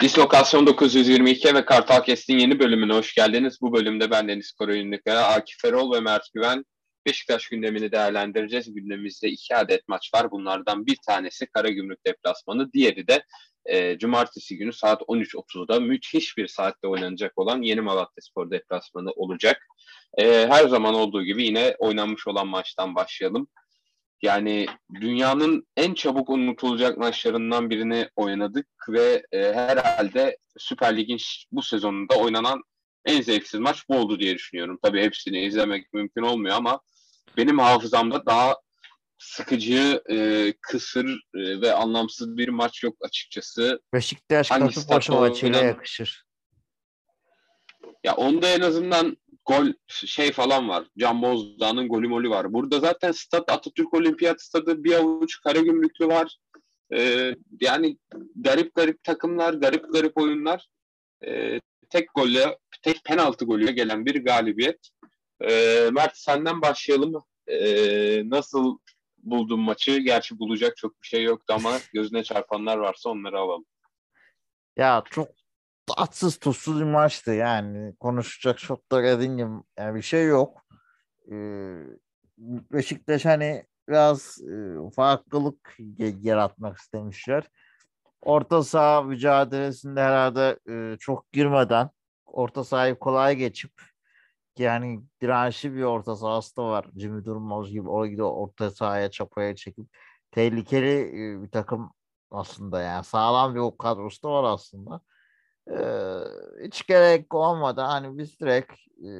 Dislokasyon 922 ve Kartal Kestin yeni bölümüne hoş geldiniz. Bu bölümde ben Deniz Koruyundukaya, Akif Erol ve Mert Güven Beşiktaş gündemini değerlendireceğiz. Gündemimizde iki adet maç var. Bunlardan bir tanesi Karagümrük deplasmanı, diğeri de e, Cumartesi günü saat 13.30'da müthiş bir saatte oynanacak olan Yeni Malatya Spor deplasmanı olacak. E, her zaman olduğu gibi yine oynanmış olan maçtan başlayalım. Yani dünyanın en çabuk unutulacak maçlarından birini oynadık ve e, herhalde Süper Lig'in bu sezonunda oynanan en zevksiz maç bu oldu diye düşünüyorum. Tabii hepsini izlemek mümkün olmuyor ama benim hafızamda daha sıkıcı, e, kısır e, ve anlamsız bir maç yok açıkçası. Beşiktaş Kasımpaşa maçıyla yakışır. Ya onda en azından gol şey falan var. Can Bozdağ'ın golü molü var. Burada zaten stat Atatürk Olimpiyat Stadı bir avuç Karagümrüklü var. Ee, yani garip garip takımlar, garip garip oyunlar. Ee, tek golle, tek penaltı golüyle gelen bir galibiyet. Ee, Mert senden başlayalım. Ee, nasıl buldun maçı? Gerçi bulacak çok bir şey yoktu ama gözüne çarpanlar varsa onları alalım. Ya çok tatsız tuzsuz bir maçtı yani. Konuşacak çok da dediğim yani bir şey yok. Ee, Beşiktaş hani biraz e, farklılık yaratmak istemişler. Orta saha mücadelesinde herhalde e, çok girmeden orta sahayı kolay geçip yani dirençli bir orta sahası da var. Jimmy Durmaz gibi o gibi orta sahaya çapaya çekip tehlikeli e, bir takım aslında yani sağlam bir kadrosu da var aslında. Ee, hiç gerek olmadan hani biz direkt e,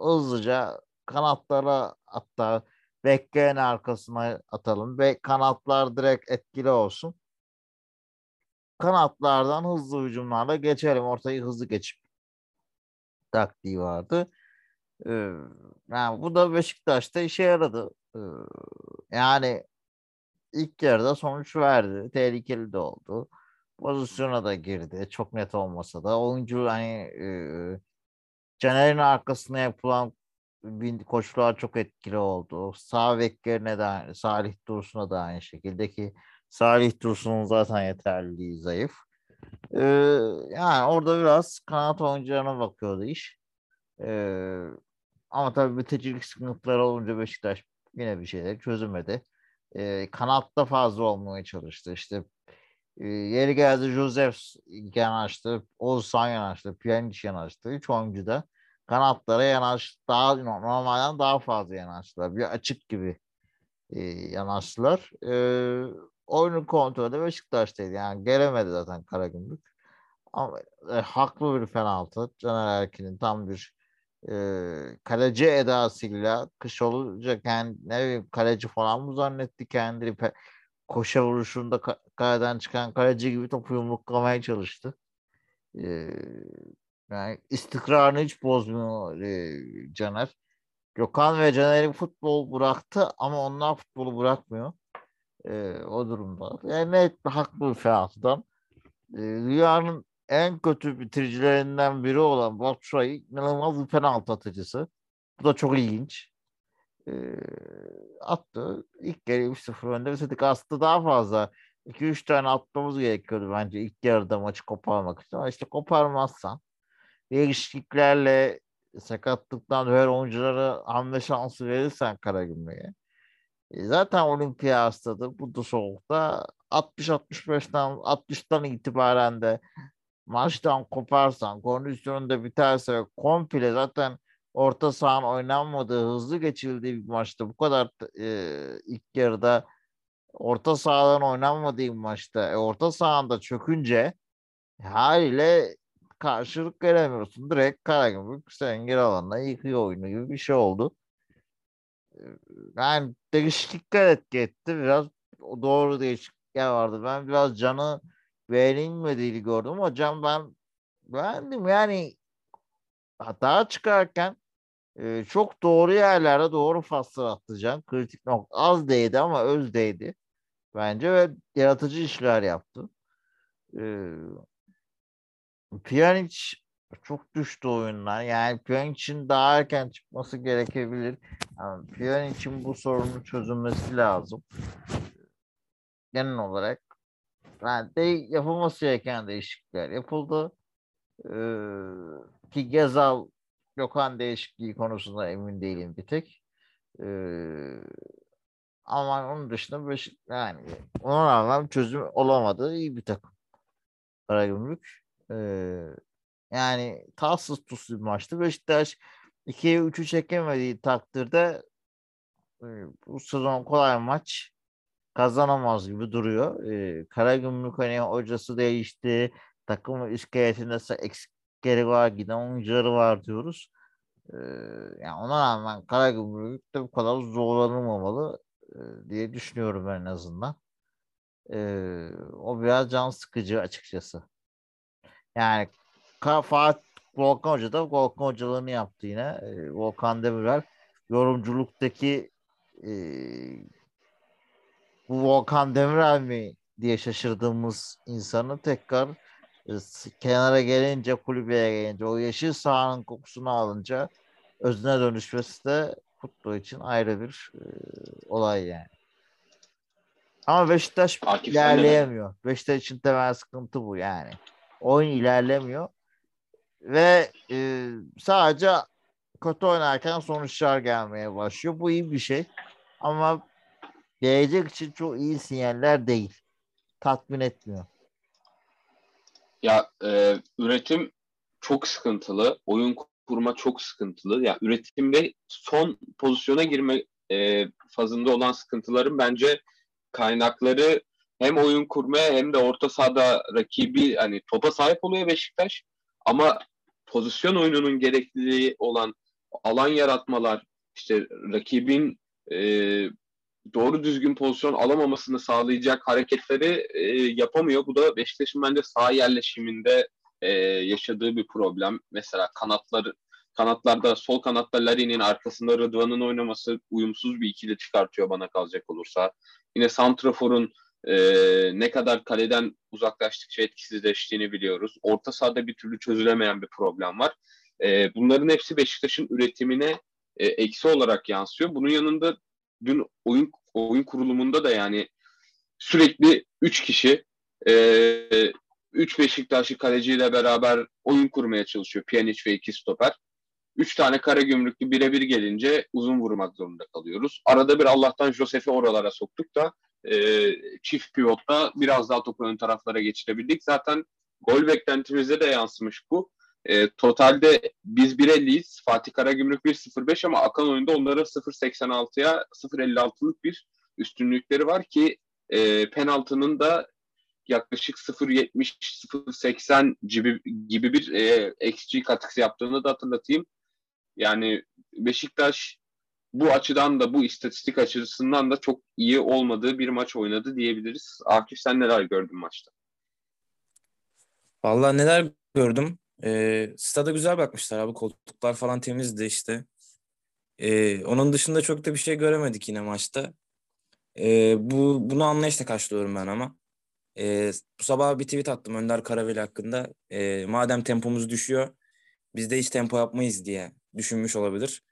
hızlıca kanatlara hatta bekleyen arkasına atalım ve kanatlar direkt etkili olsun. Kanatlardan hızlı hücumlarla geçelim. Ortayı hızlı geçip taktiği vardı. Ee, yani bu da Beşiktaş'ta işe yaradı. Ee, yani ilk yarıda sonuç verdi. Tehlikeli de oldu pozisyona da girdi. Çok net olmasa da. Oyuncu hani e, Caner'in arkasına yapılan koşular çok etkili oldu. Sağ beklerine de Salih Dursun'a da aynı şekilde ki Salih Dursun'un zaten yeterliliği zayıf. Ee, yani orada biraz kanat oyuncularına bakıyordu iş. Ee, ama tabii biticilik sıkıntıları olunca Beşiktaş yine bir şeyler çözümedi. Ee, kanatta fazla olmaya çalıştı. İşte e, yeri geldi Joseph yanaştı, Oğuzhan yanaştı, Pjanic yanaştı. Üç oyuncu da kanatlara yanaş daha normalden daha fazla yanaştılar. Bir açık gibi e, yanaştılar. E, oyunun kontrolü Beşiktaş'taydı. Yani gelemedi zaten Karagümrük. Ama e, haklı bir penaltı. Caner Erkin'in tam bir e, kaleci edasıyla kış olacak yani ne bileyim kaleci falan mı zannetti kendini koşa vuruşunda kaleden çıkan kaleci gibi topu yumruklamaya çalıştı. Ee, yani istikrarını hiç bozmuyor e, Caner. Gökhan ve Caner'i futbol bıraktı ama onlar futbolu bırakmıyor. E, o durumda. Yani net haklı bir Ferhat'tan. E, dünyanın en kötü bitiricilerinden biri olan Batshuayi inanılmaz bir penaltı atıcısı. Bu da çok ilginç e, attı. İlk yarı 3-0 önde bitirdik. Aslında daha fazla 2-3 tane atmamız gerekiyordu bence ilk yarıda maçı koparmak için. Ama işte koparmazsan değişikliklerle sakatlıktan her oyunculara hamle şansı verirsen Karagümrük'e e, zaten olimpiya hastadır. Bu da soğukta 60-65'ten 60'tan itibaren de maçtan koparsan, kondisyonunda biterse komple zaten orta sahanın oynanmadığı, hızlı geçildiği bir maçta bu kadar e, ilk yarıda orta sahadan oynanmadığı bir maçta e, orta sahanda çökünce haliyle karşılık veremiyorsun. Direkt Karagümrük Sengir alanına yıkıyor oyunu gibi bir şey oldu. Yani değişiklikler etki etti. Biraz doğru değişiklikler vardı. Ben biraz canı beğenilmediğini gördüm ama can ben beğendim. Yani hata çıkarken e, çok doğru yerlerde doğru faslar atlayacağım. Kritik nokta az değdi ama öz değdi bence ve yaratıcı işler yaptı. E, Pjanic çok düştü oyundan. Yani Pjanic'in daha erken çıkması gerekebilir. Yani Pjanic'in bu sorunun çözülmesi lazım. Genel olarak yani de, yapılması gereken değişiklikler yapıldı. Ee, ki Gezal Gökhan değişikliği konusunda emin değilim bir tek. Ee, ama onun dışında Beşik, yani ona rağmen çözüm olamadı. iyi bir takım. Karagümrük. Ee, yani tatsız tuzsuz bir maçtı. Beşiktaş 2'ye 3'ü çekemediği takdirde e, bu sezon kolay maç kazanamaz gibi duruyor. Ee, Karagümrük hani hocası değişti. Takım iskeletinde eksikleri var, giden oyuncuları var diyoruz. Ee, yani ona rağmen Karagümrük de bu kadar zorlanılmamalı e, diye düşünüyorum en azından. Ee, o biraz can sıkıcı açıkçası. Yani Fatih Volkan Hoca da Volkan hocalığını yaptı yine. Ee, Volkan Demirel yorumculuktaki e, bu Volkan Demirel mi diye şaşırdığımız insanı tekrar kenara gelince kulübeye gelince o yeşil sahanın kokusunu alınca özüne dönüşmesi de futbol için ayrı bir e, olay yani. Ama Beşiktaş Akif ilerleyemiyor. Beşiktaş için temel sıkıntı bu yani. Oyun ilerlemiyor. Ve e, sadece kötü oynarken sonuçlar gelmeye başlıyor. Bu iyi bir şey. Ama gelecek için çok iyi sinyaller değil. Tatmin etmiyor. Ya e, üretim çok sıkıntılı. Oyun kurma çok sıkıntılı. Ya üretimde son pozisyona girme e, fazında olan sıkıntıların bence kaynakları hem oyun kurmaya hem de orta sahada rakibi hani topa sahip oluyor Beşiktaş ama pozisyon oyununun gerekliliği olan alan yaratmalar işte rakibin e, doğru düzgün pozisyon alamamasını sağlayacak hareketleri e, yapamıyor. Bu da Beşiktaş'ın bence sağ yerleşiminde e, yaşadığı bir problem. Mesela kanatlar kanatlarda sol kanatta Larin'in arkasında Rıdvan'ın oynaması uyumsuz bir ikili çıkartıyor bana kalacak olursa. Yine Santrafor'un e, ne kadar kaleden uzaklaştıkça etkisizleştiğini biliyoruz. Orta sahada bir türlü çözülemeyen bir problem var. E, bunların hepsi Beşiktaş'ın üretimine e, eksi olarak yansıyor. Bunun yanında dün oyun oyun kurulumunda da yani sürekli 3 kişi e, 3 Beşiktaşlı kaleciyle beraber oyun kurmaya çalışıyor. Pjanic ve iki stoper. Üç tane kara gümrüklü birebir gelince uzun vurmak zorunda kalıyoruz. Arada bir Allah'tan Josef'i oralara soktuk da e, çift pivotta biraz daha topu ön taraflara geçirebildik. Zaten gol beklentimizde de yansımış bu. E, totalde biz 1.50'yiz. Fatih Karagümrük 1.05 ama akan oyunda onların 0.86'ya 0.56'lık bir üstünlükleri var ki e, penaltının da yaklaşık 0.70 0.80 gibi gibi bir e, XG katkısı yaptığını da hatırlatayım. Yani Beşiktaş bu açıdan da bu istatistik açısından da çok iyi olmadığı bir maç oynadı diyebiliriz. Akif sen neler gördün maçta? Vallahi neler gördüm. E, stada güzel bakmışlar abi. Koltuklar falan temizdi işte. E, onun dışında çok da bir şey göremedik yine maçta. E, bu bunu anlayışla karşılıyorum ben ama. E, bu sabah bir tweet attım Önder Karaveli hakkında. E, madem tempomuz düşüyor biz de hiç tempo yapmayız diye düşünmüş olabilir.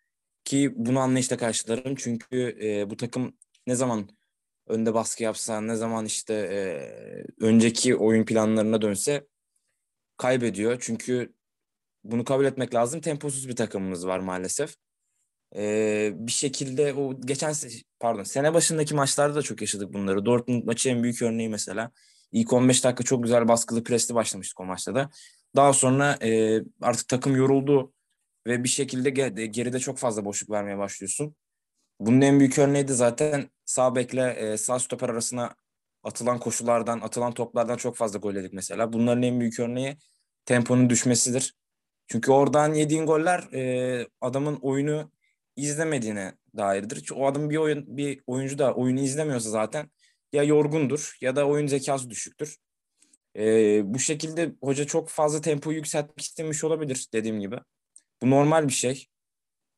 Ki bunu anlayışla karşılarım. Çünkü e, bu takım ne zaman önde baskı yapsa, ne zaman işte e, önceki oyun planlarına dönse kaybediyor. Çünkü bunu kabul etmek lazım. Temposuz bir takımımız var maalesef. Ee, bir şekilde o geçen pardon sene başındaki maçlarda da çok yaşadık bunları. Dortmund maçı en büyük örneği mesela. İlk 15 dakika çok güzel baskılı presli başlamıştık o maçta da. Daha sonra e, artık takım yoruldu ve bir şekilde geride çok fazla boşluk vermeye başlıyorsun. Bunun en büyük örneği de zaten sağ bekle e, sağ stoper arasına atılan koşulardan, atılan toplardan çok fazla gol yedik mesela. Bunların en büyük örneği temponun düşmesidir. Çünkü oradan yediğin goller e, adamın oyunu izlemediğine dairdir. O adam bir oyun bir oyuncu da oyunu izlemiyorsa zaten ya yorgundur ya da oyun zekası düşüktür. E, bu şekilde hoca çok fazla tempo yükseltmek istemiş olabilir dediğim gibi. Bu normal bir şey.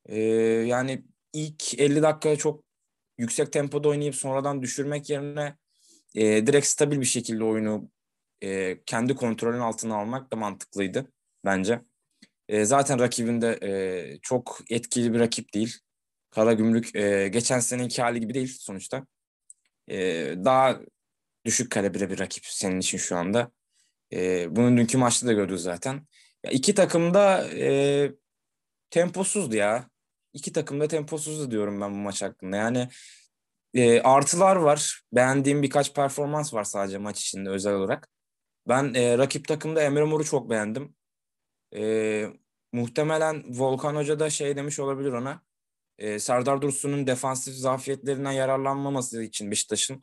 E, yani ilk 50 dakika çok yüksek tempoda oynayıp sonradan düşürmek yerine e, direkt stabil bir şekilde oyunu e, kendi kontrolün altına almak da mantıklıydı bence. E, zaten rakibinde e, çok etkili bir rakip değil. Karagümrük e, geçen seneki hali gibi değil sonuçta. E, daha düşük kalibre bir rakip senin için şu anda. E, bunu dünkü maçta da gördük zaten. Ya iki takım da e, temposuzdu ya. İki takım da temposuzdu diyorum ben bu maç hakkında. Yani e, artılar var. Beğendiğim birkaç performans var sadece maç içinde özel olarak. Ben e, rakip takımda Emre Mor'u çok beğendim. E, muhtemelen Volkan Hoca da şey demiş olabilir ona. E, Serdar Dursun'un defansif zafiyetlerinden yararlanmaması için Beşiktaş'ın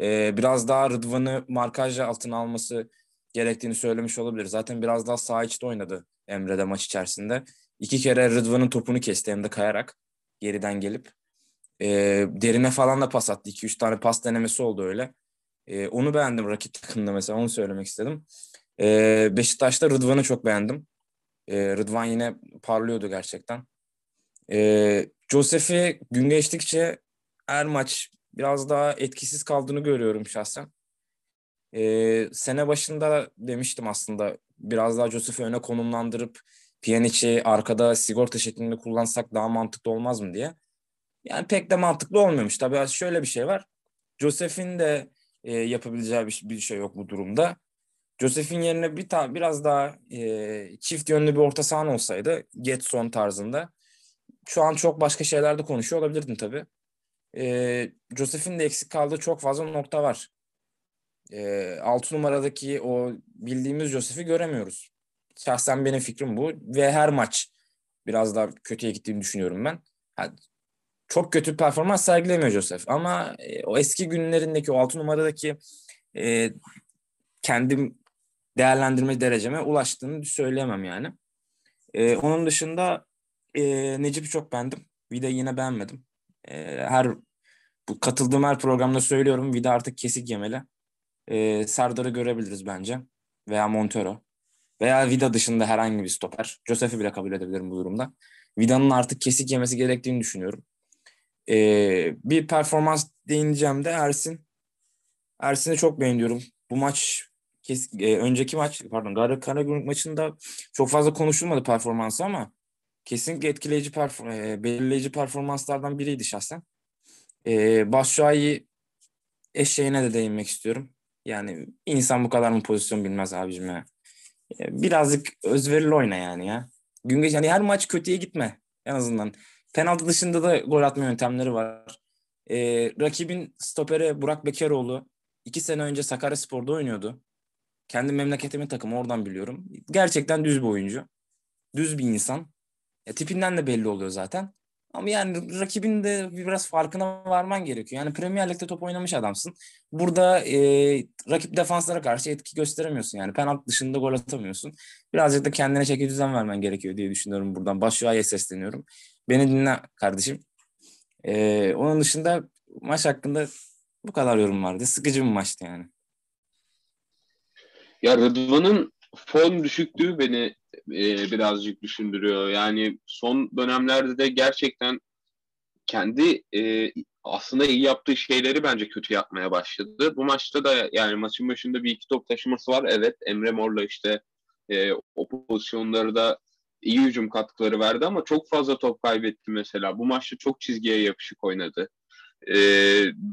e, biraz daha Rıdvan'ı markajla altına alması gerektiğini söylemiş olabilir. Zaten biraz daha sağ içte oynadı Emre'de maç içerisinde. İki kere Rıdvan'ın topunu kesti hem de kayarak geriden gelip. E, derine falan da pas attı. 2-3 tane pas denemesi oldu öyle. E, onu beğendim rakip takımda mesela onu söylemek istedim. E, Beşiktaş'ta Rıdvan'ı çok beğendim. E, Rıdvan yine parlıyordu gerçekten. E, Josef'i gün geçtikçe her maç biraz daha etkisiz kaldığını görüyorum şahsen. E, sene başında demiştim aslında biraz daha Josef'i öne konumlandırıp Pjanic'i arkada sigorta şeklinde kullansak daha mantıklı olmaz mı diye. Yani pek de mantıklı olmuyormuş. Tabii şöyle bir şey var. Josef'in de e, yapabileceği bir, bir şey yok bu durumda. Joseph'in yerine bir ta biraz daha e, çift yönlü bir orta sahan olsaydı Getson tarzında şu an çok başka şeylerde konuşuyor olabilirdin tabii. E, Joseph'in de eksik kaldığı çok fazla nokta var. E, 6 numaradaki o bildiğimiz Joseph'i göremiyoruz. Şahsen benim fikrim bu ve her maç biraz daha kötüye gittiğini düşünüyorum ben. Ha, çok kötü performans sergilemiyor Joseph ama e, o eski günlerindeki o 6 numaradaki e, kendim değerlendirme dereceme ulaştığını söyleyemem yani. E, onun dışında e, Necip'i çok beğendim. Vida yine beğenmedim. E, her bu katıldığım her programda söylüyorum. Vida artık kesik yemeli. E, Serdar'ı görebiliriz bence. Veya Montero. Veya Vida dışında herhangi bir stoper. Joseph'i bile kabul edebilirim bu durumda. Vida'nın artık kesik yemesi gerektiğini düşünüyorum. E, bir performans değineceğim de Ersin. Ersin'i çok beğeniyorum. Bu maç kes, e, önceki maç pardon Karagümrük maçında çok fazla konuşulmadı performansı ama kesinlikle etkileyici perform e, belirleyici performanslardan biriydi şahsen. E, Başşuay'ı eşeğine de değinmek istiyorum. Yani insan bu kadar mı pozisyon bilmez abicim ya. E, birazcık özverili oyna yani ya. Gün geç yani her maç kötüye gitme en azından. Penaltı dışında da gol atma yöntemleri var. E, rakibin stoperi Burak Bekeroğlu iki sene önce Sakaryaspor'da oynuyordu. Kendi memleketimin takımı oradan biliyorum. Gerçekten düz bir oyuncu. Düz bir insan. E, tipinden de belli oluyor zaten. Ama yani rakibin de biraz farkına varman gerekiyor. Yani Premier Lig'de top oynamış adamsın. Burada e, rakip defanslara karşı etki gösteremiyorsun. Yani penaltı dışında gol atamıyorsun. Birazcık da kendine çeki düzen vermen gerekiyor diye düşünüyorum buradan. Başşuay'a sesleniyorum. Beni dinle kardeşim. E, onun dışında maç hakkında bu kadar yorum vardı. Sıkıcı bir maçtı yani. Ya Rıdvan'ın form düşüklüğü beni e, birazcık düşündürüyor. Yani son dönemlerde de gerçekten kendi e, aslında iyi yaptığı şeyleri bence kötü yapmaya başladı. Bu maçta da yani maçın başında bir iki top taşıması var. Evet Emre Mor'la işte e, o pozisyonları da iyi hücum katkıları verdi ama çok fazla top kaybetti mesela. Bu maçta çok çizgiye yapışık oynadı. E,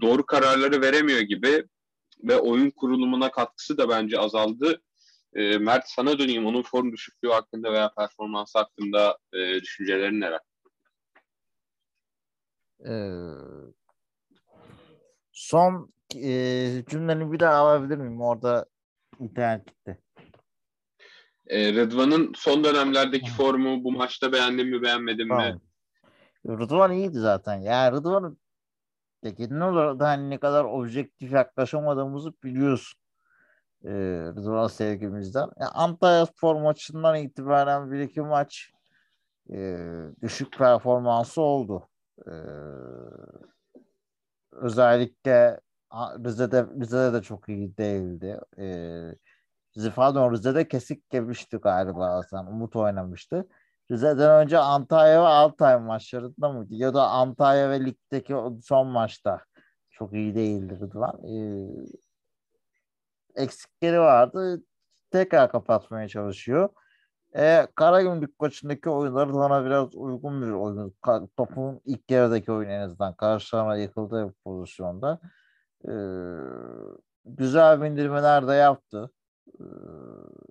doğru kararları veremiyor gibi ve oyun kurulumuna katkısı da bence azaldı. E, Mert sana döneyim. Onun form düşüklüğü hakkında veya performans hakkında e, düşüncelerin neler? Ee, son e, cümleni bir daha alabilir miyim? Orada internet gitti. E, Rıdvan'ın son dönemlerdeki formu bu maçta beğendin mi beğenmedin tamam. mi? Rıdvan iyiydi zaten. Ya Rıdvan ya genel olarak da hani ne kadar objektif yaklaşamadığımızı biliyorsun. Ee, Rıdvan sevgimizden. Yani Antalya Spor maçından itibaren bir iki maç e, düşük performansı oldu. Ee, özellikle Rize'de Rize'de de çok iyi değildi. Ee, pardon Rize'de kesik yemişti galiba Hasan. Umut oynamıştı. Rize'den önce Antalya ve Altay maçlarında mıydı? Ya da Antalya ve ligdeki son maçta çok iyi değildi Rıdvan. Ee, eksikleri vardı. Tekrar kapatmaya çalışıyor. E, Karagümrük maçındaki oyunları sana biraz uygun bir oyun. Topun ilk yarıdaki oyun en azından karşı tarafına yıkıldığı pozisyonda. E, güzel bindirmeler de yaptı. Ee,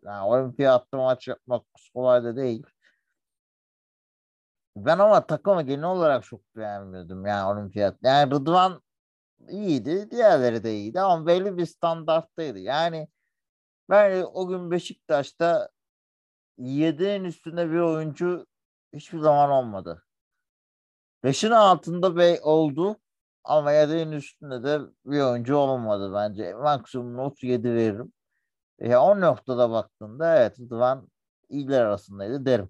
yani olimpiyatta maç yapmak kolay da değil. Ben ama takımı genel olarak çok beğenmiyordum yani olimpiyat. Yani Rıdvan iyiydi. Diğerleri de iyiydi ama belli bir standarttaydı. Yani ben o gün Beşiktaş'ta 7'nin üstünde bir oyuncu hiçbir zaman olmadı. 5'in altında Bey oldu ama 7'nin üstünde de bir oyuncu olmadı bence. Maksimum not 7 veririm. E, o noktada baktığında evet Rıdvan iyiler arasındaydı derim.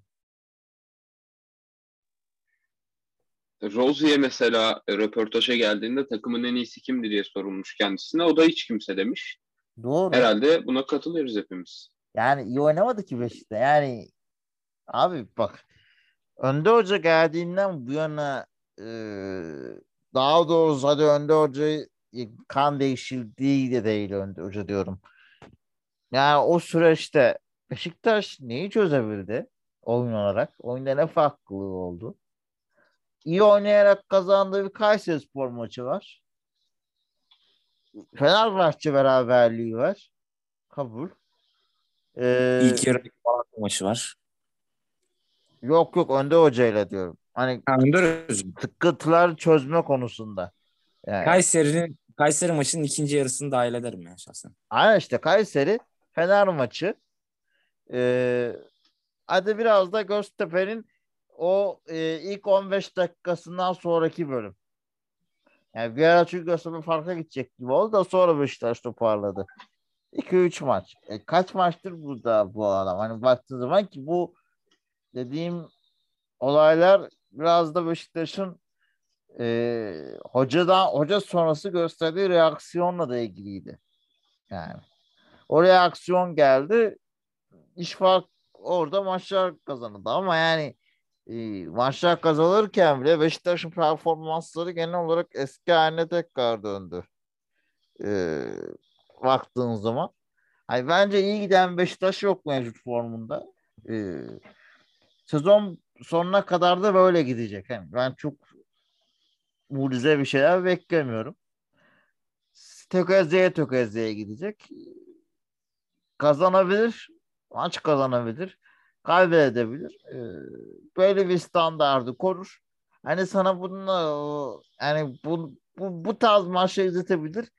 Rozier mesela röportaja geldiğinde takımın en iyisi kimdi diye sorulmuş kendisine. O da hiç kimse demiş. Doğru. Herhalde buna katılıyoruz hepimiz. Yani iyi oynamadı ki Beşiktaş. Yani abi bak Önde Hoca geldiğinden bu yana e, daha doğrusu hadi Önde Hoca kan değişildiği de değil Önde Hoca diyorum. Yani o süreçte Beşiktaş neyi çözebildi oyun olarak? Oyunda ne farklılığı oldu? İyi oynayarak kazandığı bir Kayseri Spor maçı var. Fenerbahçe beraberliği var. Kabul. Ee, İlk yarı maçı var. Yok yok Önde Hoca ile diyorum. Hani ha, Önder sıkıntılar çözme konusunda. Yani. Kayseri'nin Kayseri maçının ikinci yarısını dahil ederim ya şahsen. Aynen işte Kayseri Fener maçı. Ee, hadi biraz da Göztepe'nin o e, ilk 15 dakikasından sonraki bölüm. Yani bir ara çünkü Göztepe farka gidecek gibi oldu da sonra Beşiktaş toparladı. 2-3 maç. E, kaç maçtır burada bu adam? Hani baktığı zaman ki bu dediğim olaylar biraz da Beşiktaş'ın e, hocadan hoca sonrası gösterdiği reaksiyonla da ilgiliydi. Yani o reaksiyon geldi. İş fark orada maçlar kazanıldı ama yani e, maçlar kazanırken bile Beşiktaş'ın performansları genel olarak eski haline tekrar döndü. E, baktığın zaman. Hani bence iyi giden Beşiktaş yok mevcut formunda. E, sezon sonuna kadar da böyle gidecek. Yani ben çok mucize bir şeyler beklemiyorum. Tökezleye tökezleye gidecek. Kazanabilir. Maç kazanabilir. Kaybedebilir. Ee, böyle bir standardı korur. Hani sana bununla yani bu, bu, bu tarz maçı izletebilir.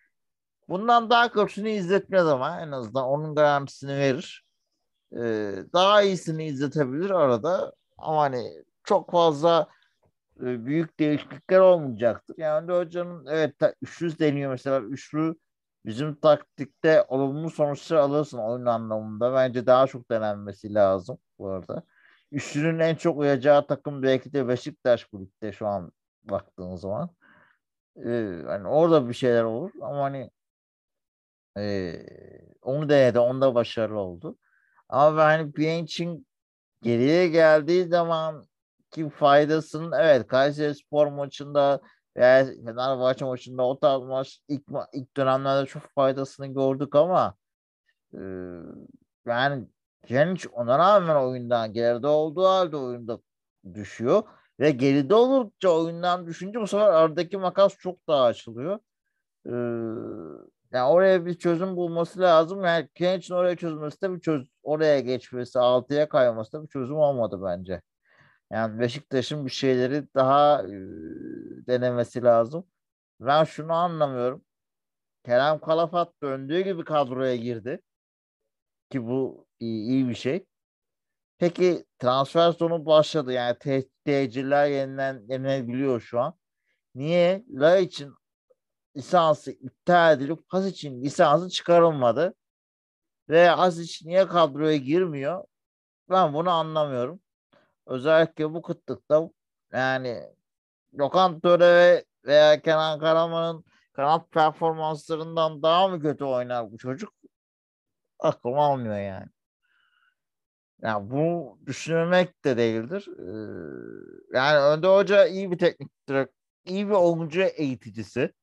Bundan daha kötüsünü izletmez ama en azından onun garantisini verir. Ee, daha iyisini izletebilir arada. Ama hani çok fazla e, büyük değişiklikler olmayacaktır. Yani hocanın evet üçlü deniyor mesela üçlü bizim taktikte olumlu sonuçlar alırsın oyun anlamında. Bence daha çok denenmesi lazım bu arada. Üçlünün en çok uyacağı takım belki de Beşiktaş ligde şu an baktığın zaman. Ee, hani orada bir şeyler olur ama hani e, onu denedi. Onda başarılı oldu. Ama hani Bianch'in geriye geldiği zaman ki faydasının evet Kayseri Spor maçında veya Fenerbahçe maçında o tarz maç ilk, ilk dönemlerde çok faydasını gördük ama e, yani Janic ona rağmen oyundan geride olduğu halde oyunda düşüyor ve geride olunca oyundan düşünce bu sefer aradaki makas çok daha açılıyor. Ee, yani oraya bir çözüm bulması lazım. Yani Kenç'in oraya çözmesi de bir çöz oraya geçmesi, altıya kayması da bir çözüm olmadı bence. Yani Beşiktaş'ın bir şeyleri daha denemesi lazım. Ben şunu anlamıyorum. Kerem Kalafat döndüğü gibi kadroya girdi. Ki bu iyi, iyi bir şey. Peki transfer sonu başladı. Yani TC'ler yenilen, yenilebiliyor şu an. Niye? La için lisansı iptal edilip için lisansı çıkarılmadı. Ve Hasic niye kadroya girmiyor? Ben bunu anlamıyorum. Özellikle bu kıtlıkta yani Gökhan Töre veya Kenan Karaman'ın kanat performanslarından daha mı kötü oynar bu çocuk? Aklım almıyor yani. Yani bu düşünmek de değildir. Ee, yani Önde Hoca iyi bir teknik direktör, iyi bir oyuncu eğiticisi.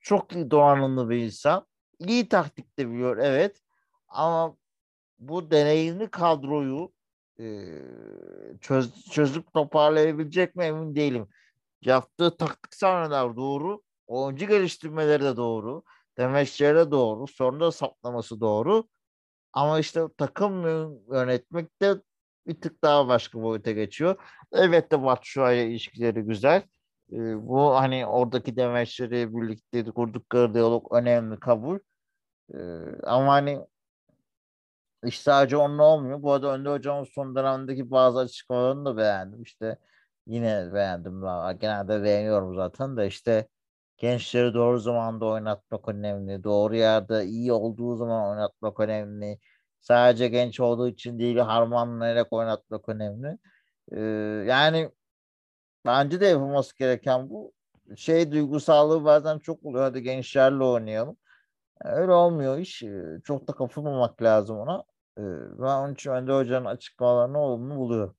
Çok iyi donanımlı bir insan. İyi taktik de biliyor evet. Ama bu deneyimli kadroyu çöz, çözüp toparlayabilecek mi emin değilim. Yaptığı taktiksel hamleler doğru. Oyuncu geliştirmeleri de doğru. Demeçlere doğru. Sonra da saplaması doğru. Ama işte takım yönetmek de bir tık daha başka boyuta geçiyor. Evet de Batshuayi ilişkileri güzel. Ee, bu hani oradaki demeçleri birlikte kurdukları diyalog önemli kabul. Ee, ama hani iş sadece onunla olmuyor. Bu arada Önde Hocam'ın son dönemdeki bazı açıklamalarını da beğendim. İşte yine beğendim. Genelde beğeniyorum zaten de işte gençleri doğru zamanda oynatmak önemli. Doğru yerde iyi olduğu zaman oynatmak önemli. Sadece genç olduğu için değil harmanlayarak oynatmak önemli. Ee, yani bence de yapılması gereken bu. Şey duygusallığı bazen çok oluyor. Hadi gençlerle oynayalım. Öyle olmuyor iş. Çok da kapılmamak lazım ona. Ee, ben onun için Önde Hoca'nın açıklamalarını olumlu buluyorum.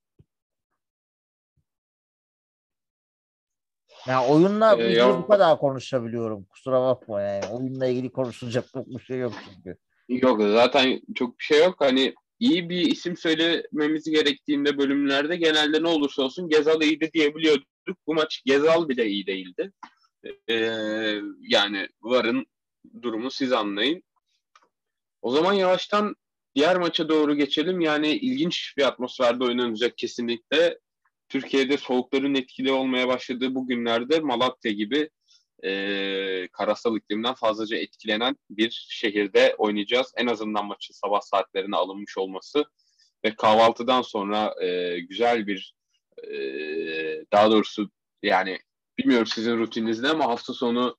Ya oyunla ee, ilgili bu kadar konuşabiliyorum. Kusura bakma yani. Oyunla ilgili konuşulacak çok bir şey yok çünkü. Yok zaten çok bir şey yok. Hani iyi bir isim söylememiz gerektiğinde bölümlerde genelde ne olursa olsun Gezal iyiydi diyebiliyorduk. Bu maç Gezal bile iyi değildi. Ee, yani Varın durumu siz anlayın. O zaman yavaştan diğer maça doğru geçelim. Yani ilginç bir atmosferde oynanacak kesinlikle. Türkiye'de soğukların etkili olmaya başladığı bu günlerde Malatya gibi e, karasal iklimden fazlaca etkilenen bir şehirde oynayacağız. En azından maçın sabah saatlerine alınmış olması ve kahvaltıdan sonra e, güzel bir e, daha doğrusu yani bilmiyorum sizin rutininiz ne ama hafta sonu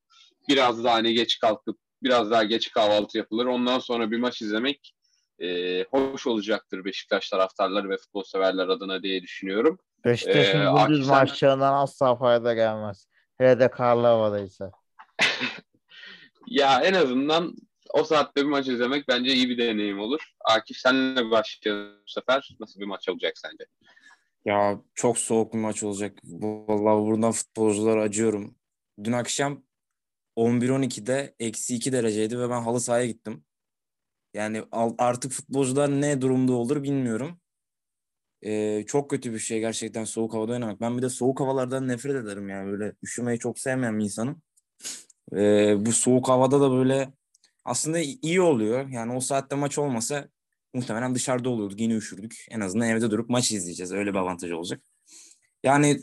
biraz daha hani geç kalkıp biraz daha geç kahvaltı yapılır. Ondan sonra bir maç izlemek e, hoş olacaktır Beşiktaş taraftarları ve futbol severler adına diye düşünüyorum. Beşiktaş'ın ee, bu düz maçlarından asla fayda gelmez. Hele de karlı havadaysa. ya en azından o saatte bir maç izlemek bence iyi bir deneyim olur. Akif senle başlayalım bu sefer. Nasıl bir maç olacak sence? Ya çok soğuk bir maç olacak. Vallahi buradan futbolculara acıyorum. Dün akşam 11-12'de eksi 2 dereceydi ve ben halı sahaya gittim. Yani artık futbolcular ne durumda olur bilmiyorum. Ee, çok kötü bir şey gerçekten soğuk havada oynamak. Ben bir de soğuk havalardan nefret ederim yani böyle üşümeyi çok sevmeyen bir insanım. Ee, bu soğuk havada da böyle aslında iyi oluyor. Yani o saatte maç olmasa muhtemelen dışarıda olurduk yine üşürdük. En azından evde durup maç izleyeceğiz. Öyle bir avantaj olacak. Yani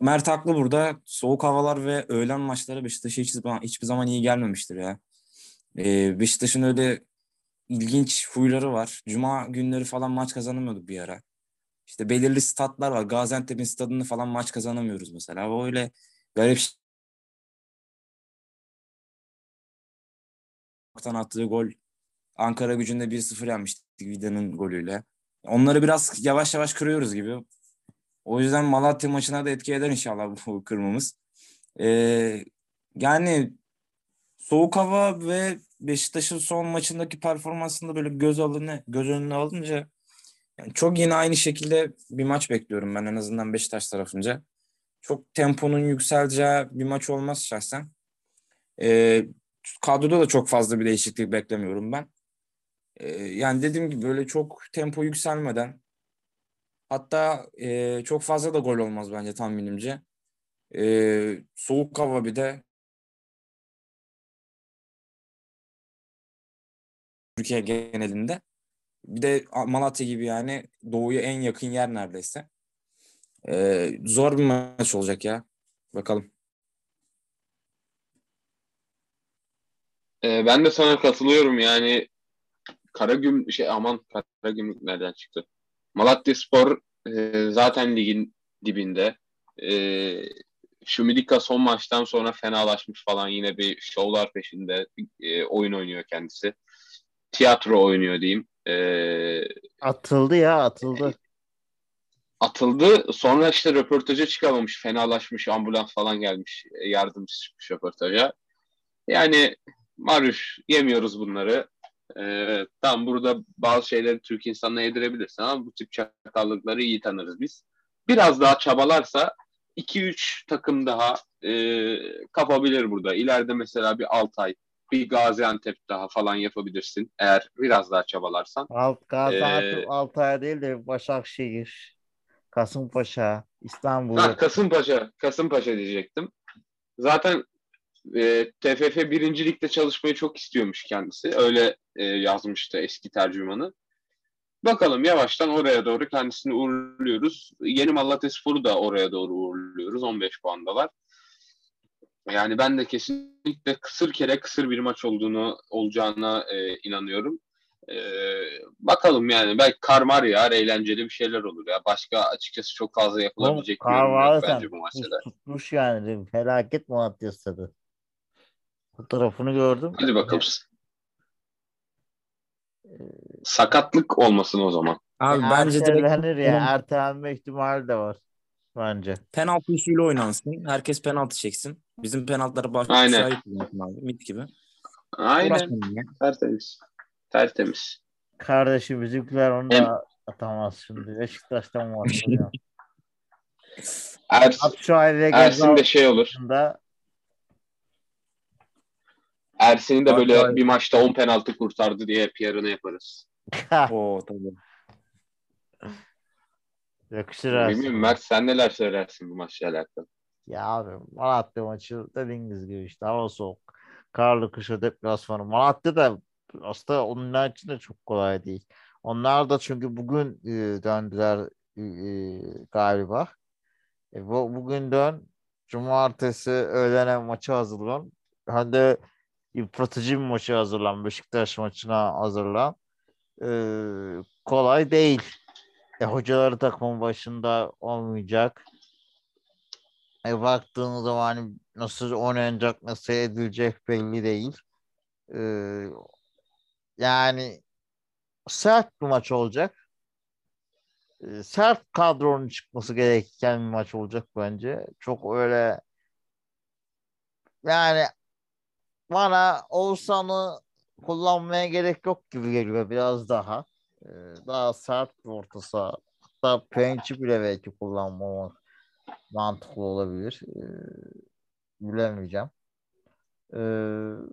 Mert haklı burada. Soğuk havalar ve öğlen maçları Beşiktaş'a hiç, hiçbir zaman iyi gelmemiştir ya. Ee, Beşiktaş'ın öyle ilginç huyları var. Cuma günleri falan maç kazanamıyorduk bir ara. İşte belirli statlar var. Gaziantep'in stadını falan maç kazanamıyoruz mesela. O öyle garip attığı gol Ankara gücünde 1-0 yenmiştik Vida'nın golüyle. Onları biraz yavaş yavaş kırıyoruz gibi. O yüzden Malatya maçına da etki eder inşallah bu kırmamız. Ee, yani soğuk hava ve Beşiktaş'ın son maçındaki performansında böyle göz alını göz önüne alınca yani çok yine aynı şekilde bir maç bekliyorum ben en azından Beşiktaş tarafınca. Çok temponun yükseleceği bir maç olmaz şahsen. Ee, kadroda da çok fazla bir değişiklik beklemiyorum ben. Ee, yani dediğim gibi böyle çok tempo yükselmeden hatta e, çok fazla da gol olmaz bence tahminimce. Ee, soğuk hava bir de Türkiye genelinde. Bir de Malatya gibi yani doğuya en yakın yer neredeyse. Ee, zor bir maç olacak ya. Bakalım. Ee, ben de sana katılıyorum yani Karagüm şey aman Karagümrük nereden çıktı? Malatya Spor e, zaten ligin dibinde. E, Şumidika son maçtan sonra fenalaşmış falan yine bir şovlar peşinde e, oyun oynuyor kendisi. Tiyatro oynuyor diyeyim. E, atıldı ya atıldı. Atıldı. Sonra işte röportaja çıkamamış. Fenalaşmış. Ambulans falan gelmiş. Yardımcı çıkmış röportaja. Yani Maruş yemiyoruz bunları. Ee, tam burada bazı şeyleri Türk insanına yedirebilirsin ama bu tip çakallıkları iyi tanırız biz. Biraz daha çabalarsa 2-3 takım daha e, kapabilir burada. İleride mesela bir Altay, bir Gaziantep daha falan yapabilirsin. Eğer biraz daha çabalarsan. Alt, Gaziantep ee, Altay değil de Başakşehir, Kasımpaşa, İstanbul. Ha, Kasımpaşa, Kasımpaşa diyecektim. Zaten E, TFF 1. Lig'de çalışmayı çok istiyormuş kendisi. Öyle e, yazmıştı eski tercümanı. Bakalım yavaştan oraya doğru kendisini uğurluyoruz. Yeni Malatya Sporu da oraya doğru uğurluyoruz. 15 puandalar. Yani ben de kesinlikle kısır kere kısır bir maç olduğunu olacağına e, inanıyorum. E, bakalım yani belki karmar ya eğlenceli bir şeyler olur ya. Başka açıkçası çok fazla yapılabilecek bir yorum yok bence bu maçta. Tutmuş yani felaket Malatya stadı. Fotoğrafını gördüm. Hadi bakalım. Sakatlık olmasın o zaman. Abi bence direkt Ertelenir ya. Ertelenme ihtimali de var. Bence. penaltı usulü oynansın. Herkes penaltı çeksin. Bizim penaltıları başka Aynen. sahip abi. Mit gibi. Aynen. Uğraşmayın ya. Tertemiz. Tertemiz. Kardeşim bizimkiler onu Hem- da atamaz şimdi. Beşiktaş'tan mı atıyor? Ers, At şu Ersin de şey olur. Gezal'da Ersin'in de böyle bir maçta 10 penaltı kurtardı diye PR'ını yaparız. Oo tabii. yakışır Ersin. Bilmiyorum Mert sen neler söylersin bu maçla alakalı? Ya abi Malatya maçı dediğiniz gibi işte hava soğuk. Karlı kışa deplasmanı. Malatya da aslında onlar için de çok kolay değil. Onlar da çünkü bugün e, döndüler e, e, galiba. E, bu, bugün dön. Cumartesi öğlene maçı hazırlan. Hem de yıpratıcı bir maçı hazırlan. Beşiktaş maçına hazırlan. E, kolay değil. E, hocaları takımın başında olmayacak. E, baktığınız zaman hani nasıl oynanacak, nasıl edilecek belli değil. E, yani sert bir maç olacak. E, sert kadronun çıkması gereken bir maç olacak bence. Çok öyle yani bana Oğuzhan'ı kullanmaya gerek yok gibi geliyor biraz daha. E, daha sert bir orta saha. Hatta Penç'i bile belki kullanmamak mantıklı olabilir. E, bilemeyeceğim. E,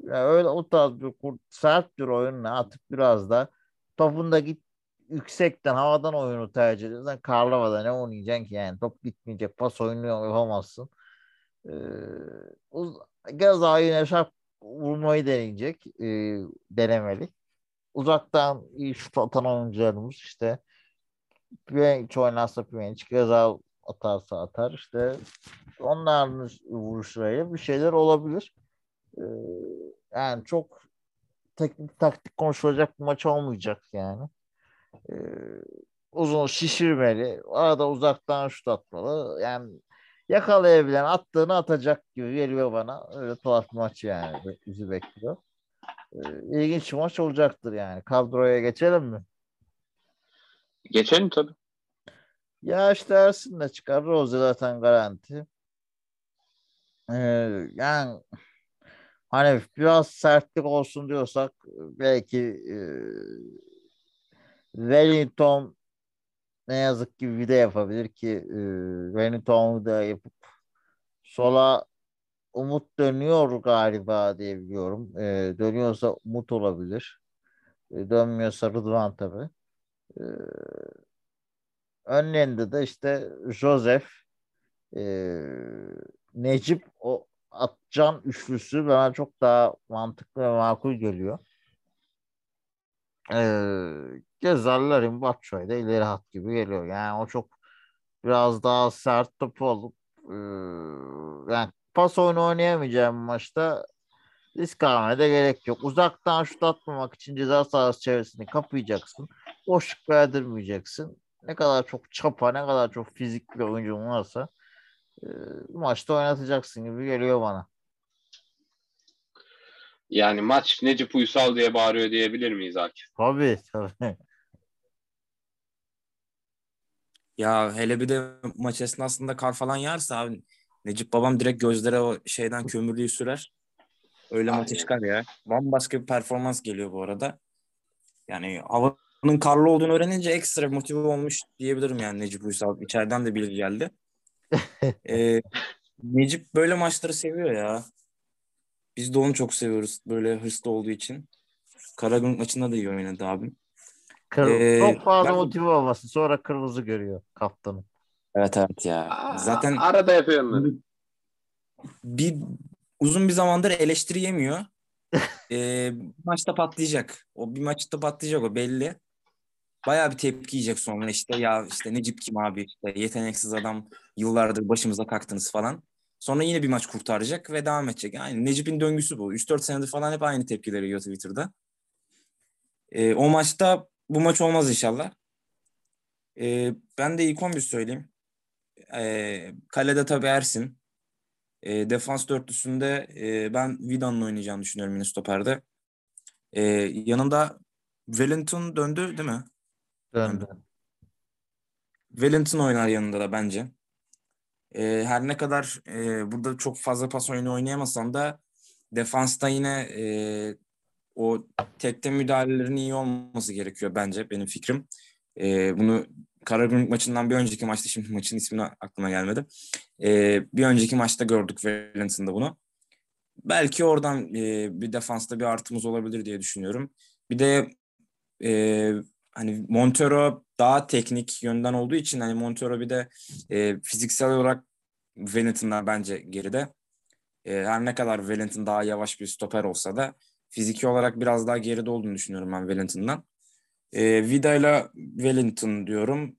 yani öyle o tarz bir sert bir oyunla atıp biraz da topun git yüksekten havadan oyunu tercih ediyorsan Karlova'da ne oynayacaksın ki yani top gitmeyecek pas oyunu yapamazsın. Ee, uz Gaza yine şap vurmayı deneyecek. E, denemeli. Uzaktan iyi şut atan oyuncularımız işte Pjanic oynarsa Pjanic, Gaza atarsa atar işte onların vuruşlarıyla bir şeyler olabilir. Ee, yani çok teknik taktik konuşulacak bir maç olmayacak yani. Ee, uzun şişirmeli. Arada uzaktan şut atmalı. Yani yakalayabilen attığını atacak gibi geliyor bana. Öyle tuhaf maç yani. Bizi bekliyor. Ee, ilginç maç olacaktır yani. Kadroya geçelim mi? Geçelim tabii. Ya işte Ersin de çıkar. Rose zaten garanti. Ee, yani hani biraz sertlik olsun diyorsak belki e, Wellington ne yazık ki de yapabilir ki e, Wellington'u da yapıp sola Umut dönüyor galiba diye biliyorum. E, dönüyorsa Umut olabilir. E, dönmüyorsa Rıdvan tabii. E, önlerinde de işte Joseph e, Necip o Atcan üçlüsü bana çok daha mantıklı ve makul geliyor. Ee, Gezallerin Batshuayi de ileri hat gibi geliyor. Yani o çok biraz daha sert topu olup e, yani pas oyunu oynayamayacağım maçta risk almaya da gerek yok. Uzaktan şut atmamak için ceza sahası çevresini kapayacaksın. Boşluk verdirmeyeceksin. Ne kadar çok çapa, ne kadar çok fizikli oyuncun varsa e, maçta oynatacaksın gibi geliyor bana. Yani maç Necip Uysal diye bağırıyor diyebilir miyiz Akif? Tabii tabii. Ya hele bir de maç esnasında kar falan yağarsa abi Necip babam direkt gözlere o şeyden kömürlüğü sürer. Öyle maça çıkar ya. Bambaşka bir performans geliyor bu arada. Yani havanın karlı olduğunu öğrenince ekstra motive olmuş diyebilirim yani Necip Uysal. İçeriden de bilgi geldi. Ee, Necip böyle maçları seviyor ya. Biz de onu çok seviyoruz böyle hırslı olduğu için. Karagümrük maçında da iyi oynadı abim. Kır, Ee, çok fazla ben- motive olması. Sonra kırmızı görüyor kaptanı. Evet evet ya. Aa, Zaten arada yapıyor onları. bir uzun bir zamandır eleştiri yemiyor. Ee, bir maçta patlayacak. O bir maçta patlayacak o belli. Bayağı bir tepki yiyecek sonra işte ya işte Necip kim abi işte yeteneksiz adam yıllardır başımıza kalktınız falan. Sonra yine bir maç kurtaracak ve devam edecek. Yani Necip'in döngüsü bu. 3-4 senedir falan hep aynı tepkileri yiyor Twitter'da. Ee, o maçta bu maç olmaz inşallah. Ee, ben de ilk 11 söyleyeyim. Ee, kalede tabii Ersin. Ee, defans dörtlüsünde e, ben Vida'nın oynayacağını düşünüyorum yine stoperde. Ee, yanında Wellington döndü değil mi? Döndü. Wellington oynar yanında da bence. Ee, her ne kadar e, burada çok fazla pas oyunu oynayamasam da defansta yine e, o tekte müdahalelerin iyi olması gerekiyor bence benim fikrim. E, bunu Karagümrük maçından bir önceki maçta şimdi maçın ismini aklıma gelmedi. E, bir önceki maçta gördük Wellington'da bunu. Belki oradan e, bir defansta bir artımız olabilir diye düşünüyorum. Bir de e, hani Montero daha teknik yönden olduğu için hani Montero bir de e, fiziksel olarak Wellington'dan bence geride. E, her ne kadar Wellington daha yavaş bir stoper olsa da fiziki olarak biraz daha geride olduğunu düşünüyorum ben Wellington'dan. E, Vida ile Wellington diyorum.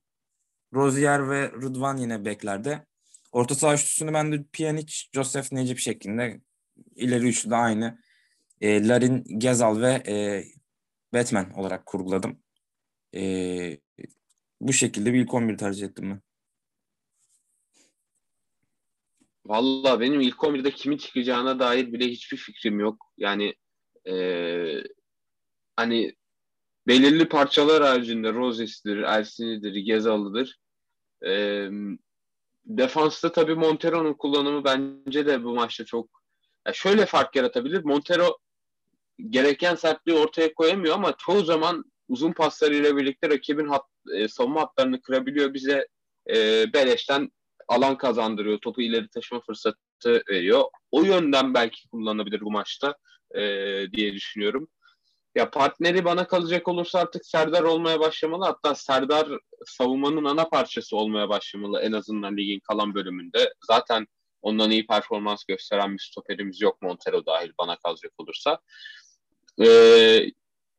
Rozier ve Rıdvan yine beklerde. Orta saha üçlüsünü ben de Pjanic, Joseph Necip şeklinde ileri üçlü de aynı. E, Larin, Gezal ve e, Batman olarak kurguladım. E, bu şekilde bir ilk 11 tercih ettim ben. Valla benim ilk 11'de kimin çıkacağına dair bile hiçbir fikrim yok. Yani ee, hani belirli parçalar haricinde Roses'dir, Ersin'idir, Gezal'ıdır. E, defansta tabii Montero'nun kullanımı bence de bu maçta çok yani şöyle fark yaratabilir. Montero gereken sertliği ortaya koyamıyor ama çoğu zaman uzun paslarıyla birlikte rakibin hat, e, savunma hatlarını kırabiliyor. Bize e, beleşten alan kazandırıyor. Topu ileri taşıma fırsatı veriyor. O yönden belki kullanabilir bu maçta e, diye düşünüyorum. Ya partneri bana kalacak olursa artık Serdar olmaya başlamalı. Hatta Serdar savunmanın ana parçası olmaya başlamalı en azından ligin kalan bölümünde. Zaten ondan iyi performans gösteren bir stoperimiz yok Montero dahil bana kalacak olursa. Ee,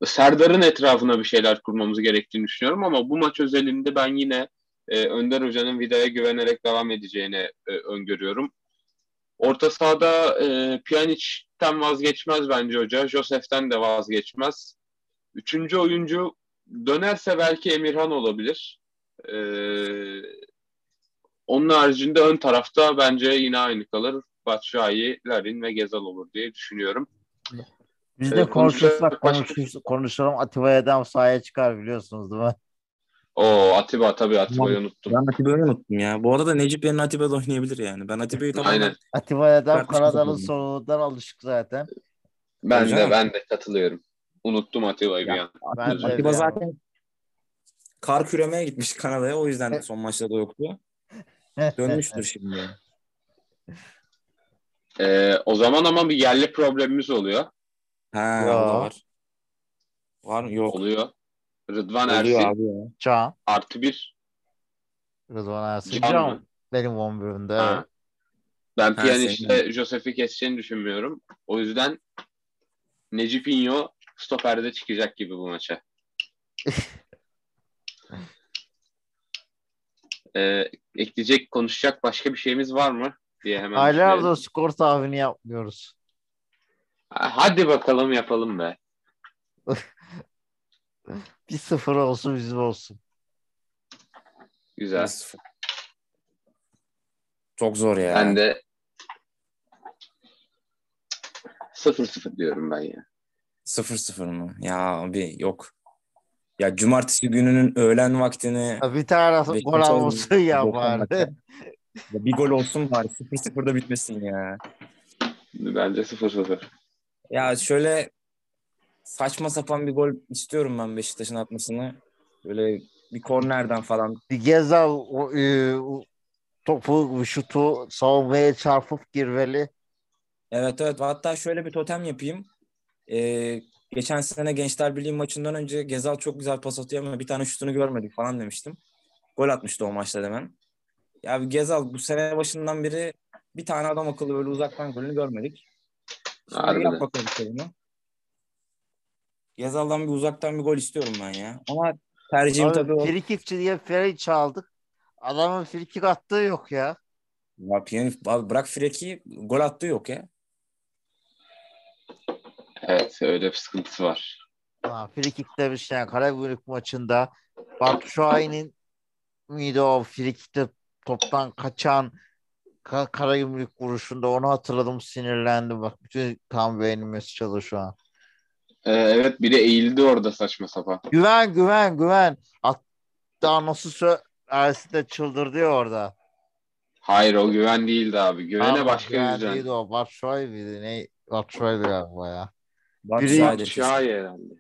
Serdar'ın etrafına bir şeyler kurmamız gerektiğini düşünüyorum ama bu maç özelinde ben yine e, Önder Hoca'nın Vida'ya güvenerek devam edeceğini e, öngörüyorum. Orta sahada e, Pjanic'ten vazgeçmez bence hoca. Josef'ten de vazgeçmez. Üçüncü oyuncu dönerse belki Emirhan olabilir. E, onun haricinde ön tarafta bence yine aynı kalır. Batshuayi, Larin ve Gezal olur diye düşünüyorum. Biz de ee, konuşursak konuşursak konuşalım Atiba'dan sahaya çıkar biliyorsunuz değil mi? O Atiba tabii Atiba'yı unuttum. Ben Atiba'yı unuttum ya. Bu arada Necip yerine Atiba'da oynayabilir yani. Ben Atiba'yı tamamen... Aynen. Atiba'dan Kanadalı solundan alışık zaten. Ben Hocam. de ben de katılıyorum. Unuttum Atiba'yı bir an. Atiba zaten kar küremeye gitmiş Kanada'ya. O yüzden son maçta da yoktu. Dönmüştür şimdi. Ee, o zaman ama bir yerli problemimiz oluyor. Ha, da var. Var mı? Yok. Oluyor. Rıdvan Oluyor Ersin. Abi ya. Can. Artı bir. Rıdvan Ersin. Can, Can. Benim 11'imde. Ha. Ben piyaniste Josef'i keseceğini düşünmüyorum. O yüzden Necipinho stoperde çıkacak gibi bu maça. ee, ekleyecek, konuşacak başka bir şeyimiz var mı? diye hemen Aylardır skor tahmini yapmıyoruz. Hadi bakalım yapalım be. bir sıfır olsun bizim olsun. Güzel. Çok zor ya. Ben de sıfır sıfır diyorum ben ya. Sıfır sıfır mı? Ya abi yok. Ya cumartesi gününün öğlen vaktini bir tane gol olsun ya bari. bir gol olsun bari. Sıfır sıfırda bitmesin ya. Bence sıfır sıfır. Ya şöyle saçma sapan bir gol istiyorum ben Beşiktaş'ın atmasını. Böyle bir kornerden falan. Bir Gezal o, e, topu, şutu savunmaya çarpıp girmeli. Evet evet. Hatta şöyle bir totem yapayım. Ee, geçen sene Gençler Birliği maçından önce Gezal çok güzel pas atıyor ama bir tane şutunu görmedik falan demiştim. Gol atmıştı o maçta demen. Ya Gezal bu sene başından beri bir tane adam akıllı böyle uzaktan golünü görmedik. Şimdi Harbiden. yap bakalım şovunu. Yazal'dan bir uzaktan bir gol istiyorum ben ya. Ama tercihim tabii o. Abi, frikikçi diye Ferry çaldık. Adamın frikik attığı yok ya. Ya abi bırak Freki gol attığı yok ya. Evet öyle bir sıkıntısı var. Ha, frikik demiş yani Karagümrük maçında Batshuayi'nin miydi o frikikte toptan kaçan Ka Karagümrük vuruşunda onu hatırladım sinirlendim bak bütün kan beynimiz çalışıyor şu an. Ee, evet biri eğildi orada saçma sapan. Güven güven güven. Hatta nasıl sö Ersin de çıldırdı ya orada. Hayır o güven değildi abi. Güvene Ama başka güven yüzden. değildi o. Batshuayi miydi? Ne? Batshuayi'di galiba ya. Batshuayi'de Şahin herhalde.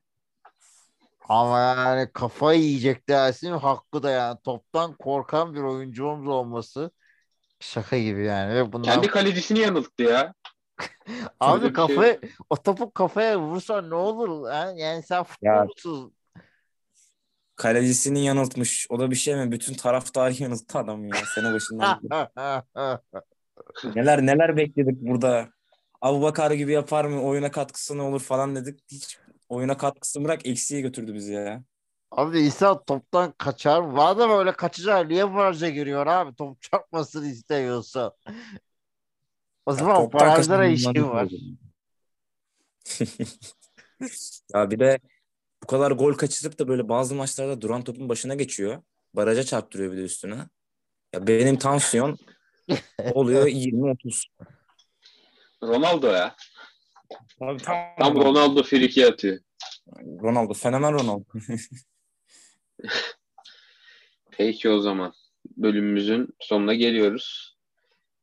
Ama yani kafayı yiyecekti Ersin. Hakkı da yani. Toptan korkan bir oyuncumuz olması şaka gibi yani. Ve bundan Kendi kalecisini yanılttı ya. Abi öyle bir şey o topu kafaya vursa ne olur? ha? Yani sen futbolcusun. Kalecisini yanıltmış. O da bir şey mi? Bütün taraftarı yanılttı adam ya sene başından. neler neler bekledik burada. Abu Bakar gibi yapar mı? Oyuna katkısı ne olur falan dedik. Hiç oyuna katkısı bırak eksiğe götürdü bizi ya. Abi insan toptan kaçar. Madem öyle kaçacak niye baraja giriyor abi? Top çarpmasını istemiyorsa. O zaman kaçan işi var. ya bir de bu kadar gol kaçırıp da böyle bazı maçlarda duran topun başına geçiyor. Baraja çarptırıyor bir de üstüne. Ya benim tansiyon oluyor 20-30. Ronaldo ya. Tabii tam, Tam Ronaldo friki atıyor. Ronaldo. Fenomen Ronaldo. Peki o zaman bölümümüzün sonuna geliyoruz.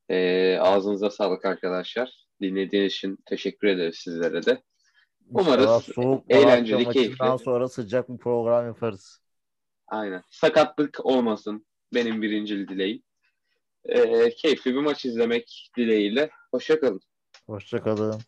Ee, ağzınıza sağlık arkadaşlar. Dinlediğiniz için teşekkür ederiz sizlere de. Umarız eğlenceli, keyifli. sonra sıcak bir program yaparız. Aynen. Sakatlık olmasın. Benim birincil dileğim. Ee, keyifli bir maç izlemek dileğiyle. Hoşçakalın. Hoşçakalın.